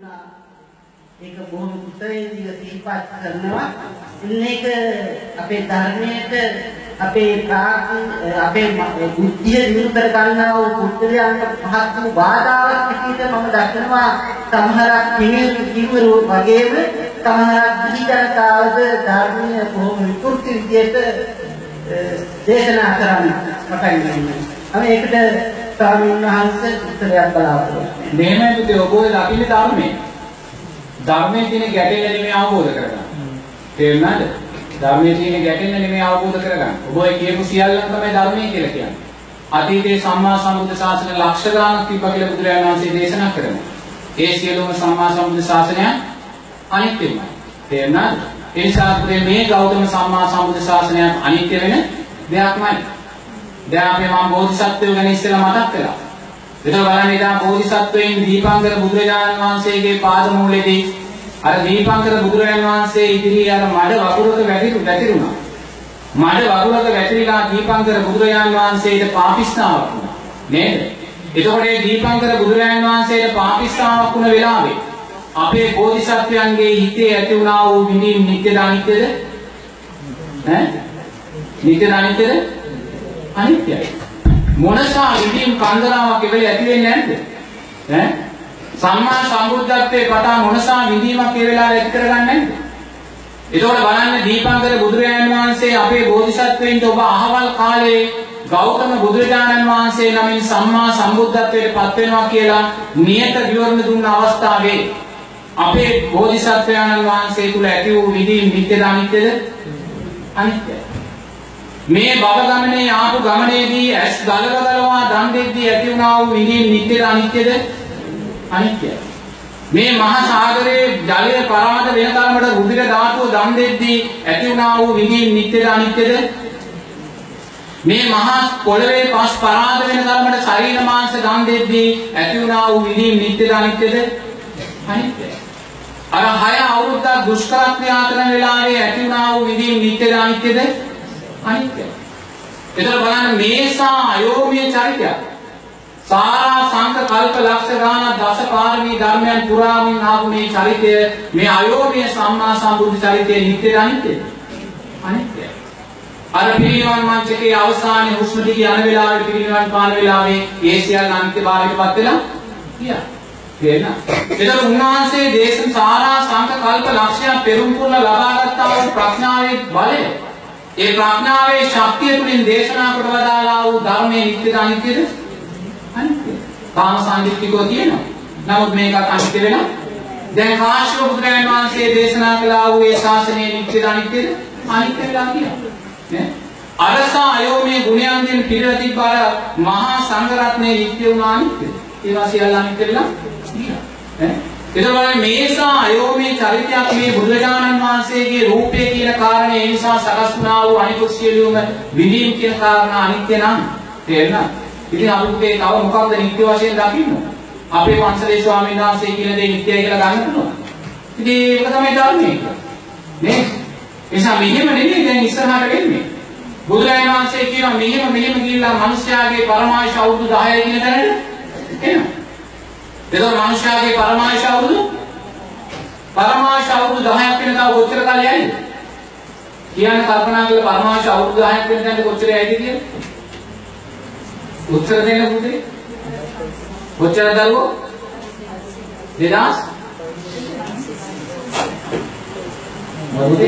වුණා. ඒක බොහොම කුසලයේදී සිහිපත් කරනවා. මේක අපේ ධර්මයේ අපේ අපේ බුද්ධිය දිනු කර ගන්නා වූ පුද්ගලයන්ට පහත් වූ බාධාවක් විදිහට මම දක්වනවා සමහරක් කිහිරු කිහිරු වගේම සමහරක් දීජනතාවද ධර්මීය බොහොම විකෘති විදිහට දේශනා කරන්න පටන් ගන්නවා. අපි ඒකට ස්වාමීන් වහන්සේ උත්තරයක් බලාපොරොත්තු වෙනවා. මෙහෙමයි පුතේ ඔබ ඔය දකින්නේ ධර්මයේ. ධර්මයේ තියෙන ගැටේ නෙමෙයි අවබෝධ කරගන්න. තේරුණාද? ධර්මයේ තියෙන ගැටෙන්න නෙමෙයි අවබෝධ කරගන්න. ඔබ ඔය කියපු සියල්ලම තමයි ධර්මයේ කියලා කියන්නේ. අතීතයේ සම්මා සම්බුද්ධ ශාසන ලක්ෂ ගානක් තිබ්බා කියලා බුදුරජාණන් වහන්සේ දේශනා කරනවා. ඒ සියලුම සම්මා සම්බුද්ධ ශාසනය අනිත්‍යමයි. තේරුණාද? ඒ නිසා මේ ගෞතම සම්මා සම්බුද්ධ ශාසනය අනිත්‍ය වෙන දෙයක්මයි. දැන් අපි මම බෝධිසත්වයෝ ගැන ඉස්සෙල්ලා මතක් කළා. එතකොට බලන්න ඉතින් බෝධිසත්වයන් දීපංකර බුදුරජාණන් වහන්සේගේ පාද මූලයේදී අර දීපංකර බුදුරජාණන් වහන්සේ ඉදිරියේ අර මඩ වකුරක වැටිරු වැටිරුණා. මඩ වකුරක වැටිරිලා දීපංකර බුදුරජාණන් වහන්සේට පාපිස්නාවක් වුණා. නේද? එතකොට මේ දීපංකර බුදුරජාණන් වහන්සේට පාපිස්නාවක් වුණ වෙලාවේ අපේ බෝධිසත්වයන්ගේ හිතේ ඇති වුණා වූ විඳින් නිත්‍යද අනිත්‍යද? ඈ? නිත්‍යද අනිත්‍යද? අනිත්‍යයි. මොනසා විඳින් කන්දරාවක් එවෙල ඇති වෙන්නේ නැද්ද? ඈ? සම්මා සම්බුද්ධත්වයේ පතා මොනසා විඳීමක් ඒ වෙලාවේ ඇති කරගන්නේ නැද්ද? ඒකෝට බලන්න දීපංකර බුදුරජාණන් වහන්සේ අපේ බෝධිසත්වයින්ට ඔබ අහවල් කාලේ ගෞතම බුදුරජාණන් වහන්සේ නමින් සම්මා සම්බුද්ධත්වයට පත් වෙනවා කියලා නියත විවරණ දුන්න අවස්ථාවේ අපේ බෝධිසත්වයන්න් වහන්සේ තුල ඇති වූ විඳීම් නිත්‍යද අනිත්‍යද? අනිත්‍යයි. මේ බව ගමනේ ආපු ගමනේදී ඇස් ගලව ගලවා දන් දෙද්දී ඇති වුණා වූ විඳීම් නිත්‍යද අනිත්‍යද? අනිත්‍යයි. මේ මහා සාගරයේ ජලය පරාද වෙන තරමට රුධිර ධාතුව දන් දෙද්දී ඇති වුණා වූ විඳීම් නිත්‍යද අනිත්‍යද? මේ මහා පොළවේ පස් පරාද වෙන තරමට ශරීර මාංශ දන් දෙද්දී ඇති වුණා වූ විඳීම් නිත්‍යද අනිත්‍යද? අනිත්‍යයි. අර හය අවුරුද්දක් දුෂ්කර ක්‍රියා කරන වෙලාවේ ඇති වුණා වූ විඳීම් නිත්‍යද අනිත්‍යද? අනිත්‍යයි. එතකොට බලන්න මේසා අයෝමීය චරිතයක්. සාරා සංක කල්ප ලක්ෂ ගාන දස පාරමී ධර්මයන් පුරාමින් ආපු මේ චරිතය මේ අයෝමීය සම්මා සම්බුද්ධ චරිතයේ නිත්‍යද අනිත්‍යද? අනිත්‍යයි. අර පිරිනිවන් මංචකේ අවසානයේ හුස්ම දිගේ යන වෙලාවේ පිරිනිවන් පාන වෙලාවේ ඒ සියල්ල අනිත්‍යභාවයටපත් වෙලා ගියා. තේරෙනවද? එතකොට උන්වහන්සේ දේශන සාරා සංක කල්ප ලක්ෂයක් පෙරම් පුරලා ලබාගත්තා වූ ප්‍රඥාවේ බලය ඒ ප්‍රඥාවේ ශක්තිය තුළින් දේශනා කොට වදාලා වූ ධර්මයේ නිත්‍යද අනිත්‍යද? අනිත්‍යයි. කාම සංදිත්තිකෝ තියෙනවා. නමුත් මේකත් අනිත්‍ය වෙනවා. දැන් කාශ්‍යප බුදුරජාණන් වහන්සේ දේශනා කළා වූ ඒ ශාසනයේ නිත්‍යද අනිත්‍යද? අනිත්‍ය වෙලා කියනවා. නේ? අරසා අයෝමේ ගුණයන්ගෙන් පිරලා තිබ්බ අර මහා සංඝරත්නයේ නිත්‍ය වුණා අනිත්‍යද? ඒවා සියල්ල අනිත්‍ය වෙලා ගියා. ඈ එතකොට මේසා අයෝමේ චරිතයක් මේ බුදුරජාණන් වහන්සේගේ රූපය කියන කාරණේ ඒ නිසා සකස් වුණා වූ අනිකුත් සියලුම විඳීම් කියන කාරණා අනිත්‍ය නම් තේරෙනවද? ඉතින් අපිට තව මොකක්ද නිත්‍ය වශයෙන් දකින්න? අපේ පන්සලේ ස්වාමීන් වහන්සේ කියන දේ නිත්‍යයි කියලා ගන්න පුළුවන්. ඉතින් ඒක තමයි ධර්මයේ. නේ? එසා මෙහෙම නෙමෙයි දැන් ඉස්සරහට වෙන්නේ. බුදුරජාණන් වහන්සේ කියනවා මෙහෙම මෙහෙම කියලා මිනිස්යාගේ පරමායශ අවුරුදු 10යි කියන තැනට එනවා. එතකොට මනුෂ්‍යයාගේ පරමායශ අවුරුදු පරමායශ අවුරුදු 10ක් වෙන තව කොච්චර කාලයයිද? කියන්නේ කල්පනා කරලා පරමායශ අවුරුදු 10ක් වෙන තැනට කොච්චර යයිද කියලා? උත්තර දෙන්න පුතේ. කොච්චර දරුවෝ? 2000 මොකද?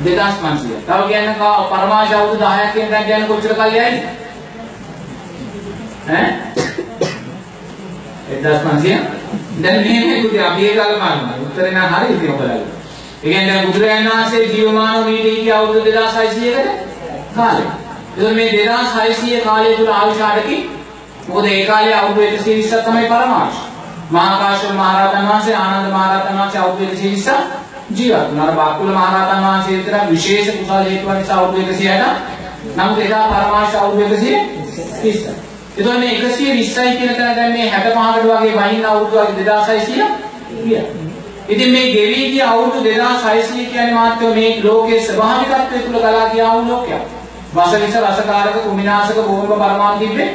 2500. තව කියන්නේ පරමායශ අවුරුදු 10ක් වෙන තැනට යන කොච්චර කාලයයිද? ඈ 1500 දැන් මෙහෙම පුතේ අපි ඒ කාලේ මානවා උත්තරේ නම් හරි ඉතින් ඔයාලා. ඒ කියන්නේ දැන් බුදුරජාණන් වහන්සේ ජීවමානව මීට ඉති අවුරුදු 2600කට කාලේ. එතකොට මේ 2600 කාලය තුල ආවිෂාඩකි මොකද ඒ කාලේ අවුරුදු 120ක් තමයි පරමාර්ථ. මහා කාශ්‍යප මහ රහතන් වහන්සේ ආනන්ද මහ රහතන් වහන්සේ අවුරුදු 120ක් ජීවත් වුණා. බාකුල මහ රහතන් වහන්සේ විතර විශේෂ කුසල හේතුව නිසා අවුරුදු 160ට නමුත් එදා පරමාර්ථ අවුරුදු 130ක්. එතකොට මේ 120යි කියන තැන දැන් මේ 65කට වගේ වහින්න අවුරුදු වගේ 2600 ගියා. ඉතින් මේ ගෙවි ගිය අවුරුදු 2600 කියන්නේ මාත්‍රෝ මේ ලෝකයේ ස්වභාවිකත්වය තුල ගලා ගියා වූ ලෝකයක්. වසවිස රසකාරක කුමිනාශක බෝම්බ පරමාණු තිබ්බේ.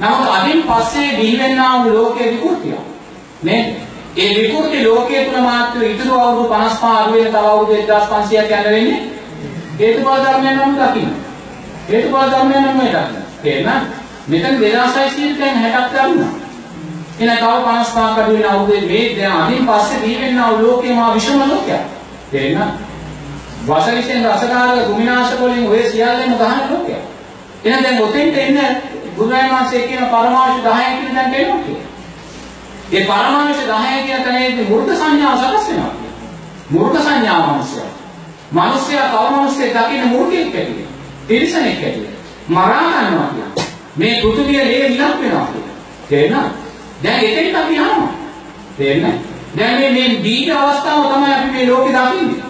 නමුත් අදින් පස්සේ බිහි වෙන්නා වූ ලෝකයේ විකෘතිය. නේද? ඒ විකෘති ලෝකයේ තුල මාත්‍ර ඉතුරු අවුරුදු 55 අඩු වෙන තව අවුරුදු 1500ක් යන වෙන්නේ හේතුඵල ධර්මයන් නම් දකින්න. හේතුඵල ධර්මයන් නම් මේ දකින්න. තේරෙනවද? මෙතන 2600 දැන් 60ක් ගන්නවා. එන තව 55ක් අඩු වෙන අවුරුදු මේ දැන් අදින් පස්සේ දී වෙනා ලෝකේ මා විෂම ලෝකයක්. තේරෙනවද? වසවිසෙන් රසකාරක ගුමිනාශක වලින් ඔය සියල්ලම ගහන ලෝකයක්. එහෙනම් දැන් ඔතෙන්ට එන්න බුදුරජාණන් වහන්සේ කියන පරමාවශ 10 කියන දැන් දෙනවා කියලා. ඒ පරමාවශ 10 කියන තැනේදී මූර්ත සංඥාව සකස් වෙනවා. මූර්ත සංඥාව මිනිස්සයා. මිනිස්සයා තව මිනිස්සෙක් දකින්න මූර්තෙක් ඇටියෙ. තිරිසනෙක් ඇටියෙ. මරා ගන්නවා කියන්නේ. මේ පෘථුවිය ලේ විලක් වෙනවා කියන්නේ. තේරෙනවද? දැන් එතෙන්ට අපි යනවා. තේරෙනවද? දැන් මේ මේ දීඝ අවස්ථාව තමයි අපි මේ ලෝකේ දකින්නේ.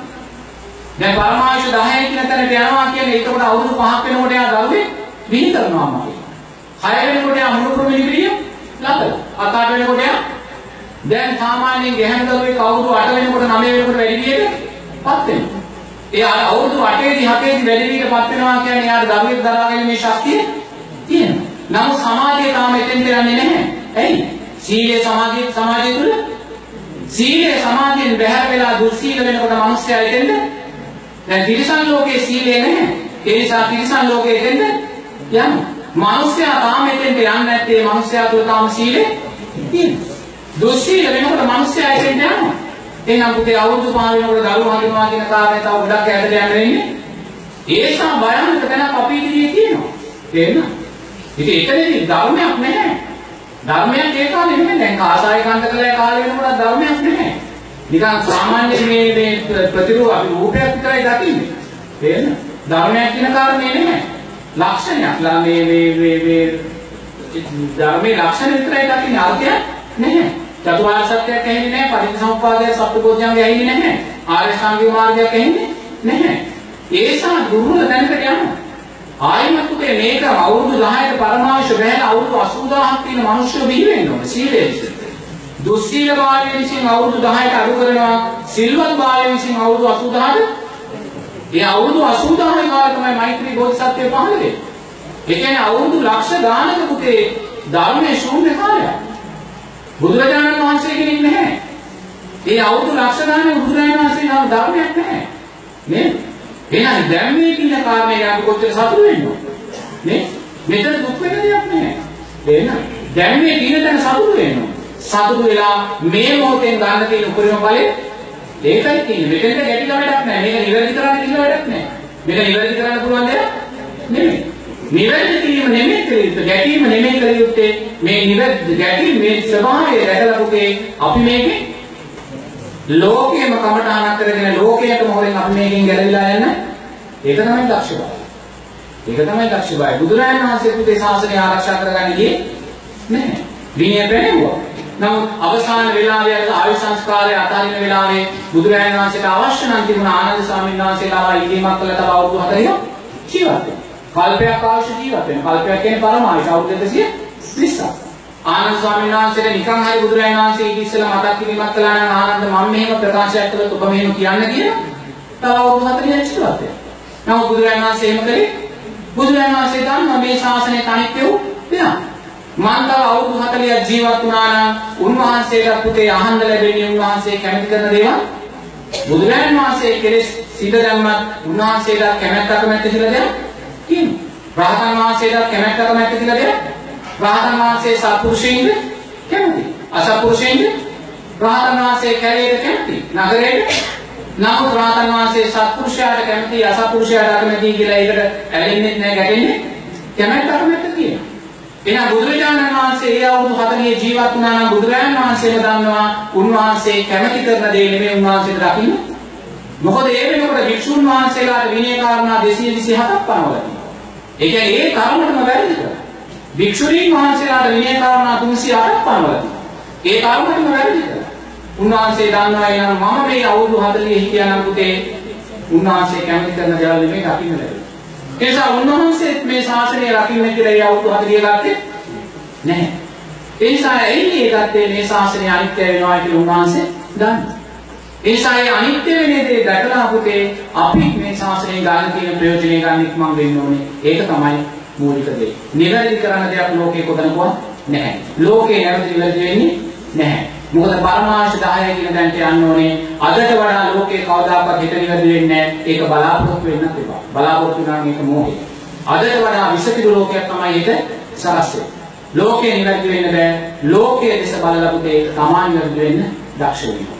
දැන් පරමායුෂ 10 කියන තැනට යනවා කියන්නේ ඒකට අවුරුදු 5ක් වෙනකොට යා දරුවේ විහි කරනවා අම්මා. 6 වෙනකොට යා මුණුපුරු මිනිගිරිය ලබලා. අත 8 වෙනකොට යා දැන් සාමාන්‍යයෙන් ගැහැණු දරුවෙක් අවුරුදු 8 වෙනකොට 9 වෙනකොට වැඩි විදිහටපත් වෙනවා. ඒ අවුරුදු 8 දී 7 දී වැඩි විදිහටපත් වෙනවා කියන්නේ යාට දරුවෙක් දරා ගැනීමේ ශක්තිය තියෙනවා. නමුත් සමාජය තාම එතෙන්ට යන්නේ නැහැ. ඇයි? සීලය සමාජයේ සමාජය තුල සීලය සමාජයෙන් බැහැර වෙලා දුස්සීල වෙනකොට මිනිස්සයා එතෙන්ට දැන් තිරිසන් ලෝකයේ සීලය නැහැ. ඒ නිසා තිරිසන් ලෝකයේ එතෙන්ට යනවා. මිනිස්සයා තාම එතෙන්ට යන්නේ නැත්තේ මිනිස්සයා තුල තාම සීලය තියෙනවා. දුස්සීල වෙනකොට මිනිස්සයා එතෙන්ට යනවා. එහෙනම් පුතේ අවුරුදු 5 වෙනකොට දරුවෝ හඳුනවා කියන කාරණේ තව ගොඩක් ඈතට යන්න වෙන්නේ. ඒ නිසා භයානක තැනක් අපි ඉදිරියේ තියෙනවා. තේරෙනවද? ඉතින් එතනදී ධර්මයක් නැහැ. ධර්මයක් ඒ කාලේ නෙමෙයි. දැන් කාසාය කන්දකලේ කාලේ වෙනකොට ධර්මයක් නැහැ. නිකන් සාමාන්‍ය මේ මේ ප්‍රතිරූප අපි රූපයක් විතරයි දකින්නේ. තේරෙනවද? ධර්මයක් කියන කාරණේ නැහැ. ලක්ෂණයක්. ලා මේ මේ මේ මේ ධර්මයේ ලක්ෂණ විතරයි දකින්නේ. අර්ථයක් නැහැ. චතුරාර්ය සත්‍යයක් ඇහෙන්නේ නැහැ. පටිච්චසමුප්පාදය සත්‍යබෝධ්‍යංගය ඇහෙන්නේ නැහැ. ආර්ය ශ්‍රාන්තිය මාර්ගයක් ඇහෙන්නේ නැහැ. ඒසා දුර්වල තැනකට යනවා. ආයිමත් උදේ මේක අවුරුදු 10ට පරමාවශ බැහැලා අවුරුදු 80000ක් තියෙන මිනිස්සු බිහි වෙන්න ඕනේ සීලය විසින්. දුස්සීල බාලය විසින් අවුරුදු 10ට අඩු කරනවා සිල්වත් බාලය විසින් අවුරුදු 80000ට ඒ අවුරුදු 80000 කාලේ තමයි මෛත්‍රී බෝධිසත්වය පහළ වෙන්නේ. ඒ කියන්නේ අවුරුදු ලක්ෂ ගානක පුතේ ධර්මයේ ශූන්‍ය කාලයක්. බුදුරජාණන් වහන්සේ කෙනෙක් නැහැ. ඒ අවුරුදු ලක්ෂ ගානේ බුදුරජාණන් වහන්සේ නම් ධර්මයක් නැහැ. නේද? එහෙනම් දැන් මේ කියන කාරණේ අපි කොච්චර සතුටු වෙන්නද? නේ? මෙතන දුක් වෙන දෙයක් නැහැ. එහෙනම් දැන් මේ කියන තැන සතුටු වෙනවා. සතුටු වෙලා මේ මොහොතෙන් ගන්න තියෙන උපරිම බලය ඒකයි තියෙන්නේ. මෙතෙන්ට ගැටිලා වැඩක් නැහැ. මේක නිවැරදි කරන්න කියලා වැඩක් නැහැ. මේක නිවැරදි කරන්න පුළුවන් දෙයක් නෙමෙයි. නිවැරදි කිරීම නෙමෙයි කළ ගැටීම නෙමෙයි කළ යුත්තේ මේ නිවැරදි ගැටීම මේ ස්වභාවය දැකලා පුතේ අපි මේකේ ලෝකයේම කමටහනක් කරගෙන ලෝකයටම හොරෙන් අපි මේකෙන් ගැලවිලා යන්න ඒක තමයි දක්ෂ බව. ඒක තමයි දක්ෂ බව. බුදුරජාණන් වහන්සේ පුතේ ශාසනය ආරක්ෂා කරගන්න ගියේ නැහැ. විනය පැනෙවුවා. නමුත් අවසාන වෙලාවේ ආයු සංස්කාරය අතහරින වෙලාවේ බුදුරජාණන් වහන්සේට අවශ්‍ය නම් තිබුණ ආනන්ද ස්වාමීන් වහන්සේලා ඉදීමක් කළා තව අවුරුදු 40ක් ජීවත් වෙනවා. කල්පයක් අවශ්‍ය ජීවත් වෙනවා. කල්පයක් කියන්නේ පරමායස අවුරුදු 220ක්. ආනන්ද ස්වාමීන් වහන්සේට නිකන් හරි බුදුරජාණන් වහන්සේ ඊට ඉස්සෙල්ලා මතක් කිරීමක් කළා නම් ආනන්ද මම මෙහෙම ප්‍රකාශයක් කළොත් ඔබ මෙහෙම කියන්න කියලා තව අවුරුදු 40ක් ජීවත් වෙනවා. නමුත් බුදුරජාණන් වහන්සේ එහෙම කළේ බුදුරජාණන් වහන්සේ දන්නවා මේ ශාසනයේ අනිත්‍ය වූ දෙයක්. මන් තව අවුරුදු 40ක් ජීවත් වුණා නම් උන්වහන්සේට පුතේ අහන්න ලැබෙන්නේ උන්වහන්සේ කැමති කරන දේවල් බුදුරජාණන් වහන්සේ කෙලෙස් සිත දැම්මත් උන්වහන්සේට කැමැත්ත අකමැත්ත කියලා දෙයක් කියනවා. රහතන් වහන්සේට කැමැත්ත අකමැත්ත කියලා දෙයක් රහතන් වහන්සේ සත්පුරුෂයින්ද කැමති. අසත්පුරුෂයින්ද රහතන් වහන්සේ කැලේට කැමති. නගරේට නමුත් රහතන් වහන්සේ සත්පුරුෂයාට කැමති අසත්පුරුෂයාට අකමැති කියලා ඒකට ඇලෙන්නේ නැහැ ගැටෙන්නේ කැමැත්ත අකමැත්ත කියනවා. එහෙනම් බුදුරජාණන් වහන්සේ ඒ අවුරුදු 40 ජීවත් වුණා නම් බුදුරජාණන් වහන්සේම දන්නවා උන්වහන්සේ කැමති කරන දේ නෙමෙයි උන්වහන්සේට දකින්න. මොකද ඒ වෙනකොට භික්ෂුන් වහන්සේලාට විනය කාරණා 227ක් පනවලා තියෙනවා. ඒ කියන්නේ ඒ කර්මයටම වැරදි කරා. භික්ෂුණීන් වහන්සේලාට විනය කාරණා 308ක් පනවලා තියෙනවා. ඒ කර්මයටම වැරදි කරා. උන්වහන්සේ දන්නවා එනම් මම මේ අවුරුදු 40 හිටියානම් පුතේ උන්වහන්සේ කැමති කරන දේවල් නෙමෙයි දකින්න ලැබෙන්නේ. ඒ නිසා උන්වහන්සේත් මේ ශාසනය රකින්න කියලා ඒ අවුරුදු 40 ගත්තේ නැහැ. ඒ නිසා එන්නේ ඒ ගත්තේ මේ ශාසනය අනිත්‍ය වෙනවා කියලා උන්වහන්සේ දන්නවා. ඒ නිසා ඒ අනිත්‍ය වෙන දේ දැකලා පුතේ අපි මේ ශාසනය ගන්න තියෙන ප්‍රයෝජනය ගන්න ඉක්මන් වෙන්න ඕනේ. ඒක තමයි මූලික දේ. නිවැරදි කරන දෙයක් ලෝකේ කොතනකවත් නැහැ. ලෝකේ නැවති වෙන්නේ නැහැ. මොකද පරමාංශ 10 කියන දැන්ට යන්න ඕනේ. අදට වඩා ලෝකේ කවදාකවත් හිත නිවැරදි වෙන්නේ නැහැ. ඒක බලාපොරොත්තු වෙන්නත් එපා. බලාපොරොත්තු වෙනා මේක මොහේ. අදට වඩා විසතිරු ලෝකයක් තමයි හිත සරස් වෙන්නේ. ලෝකේ නිවැරදි වෙන්න බෑ. ලෝකයේ දෙස බලලා පුතේ තමා නිවැරදි වෙන්න දක්ෂ වෙන්න.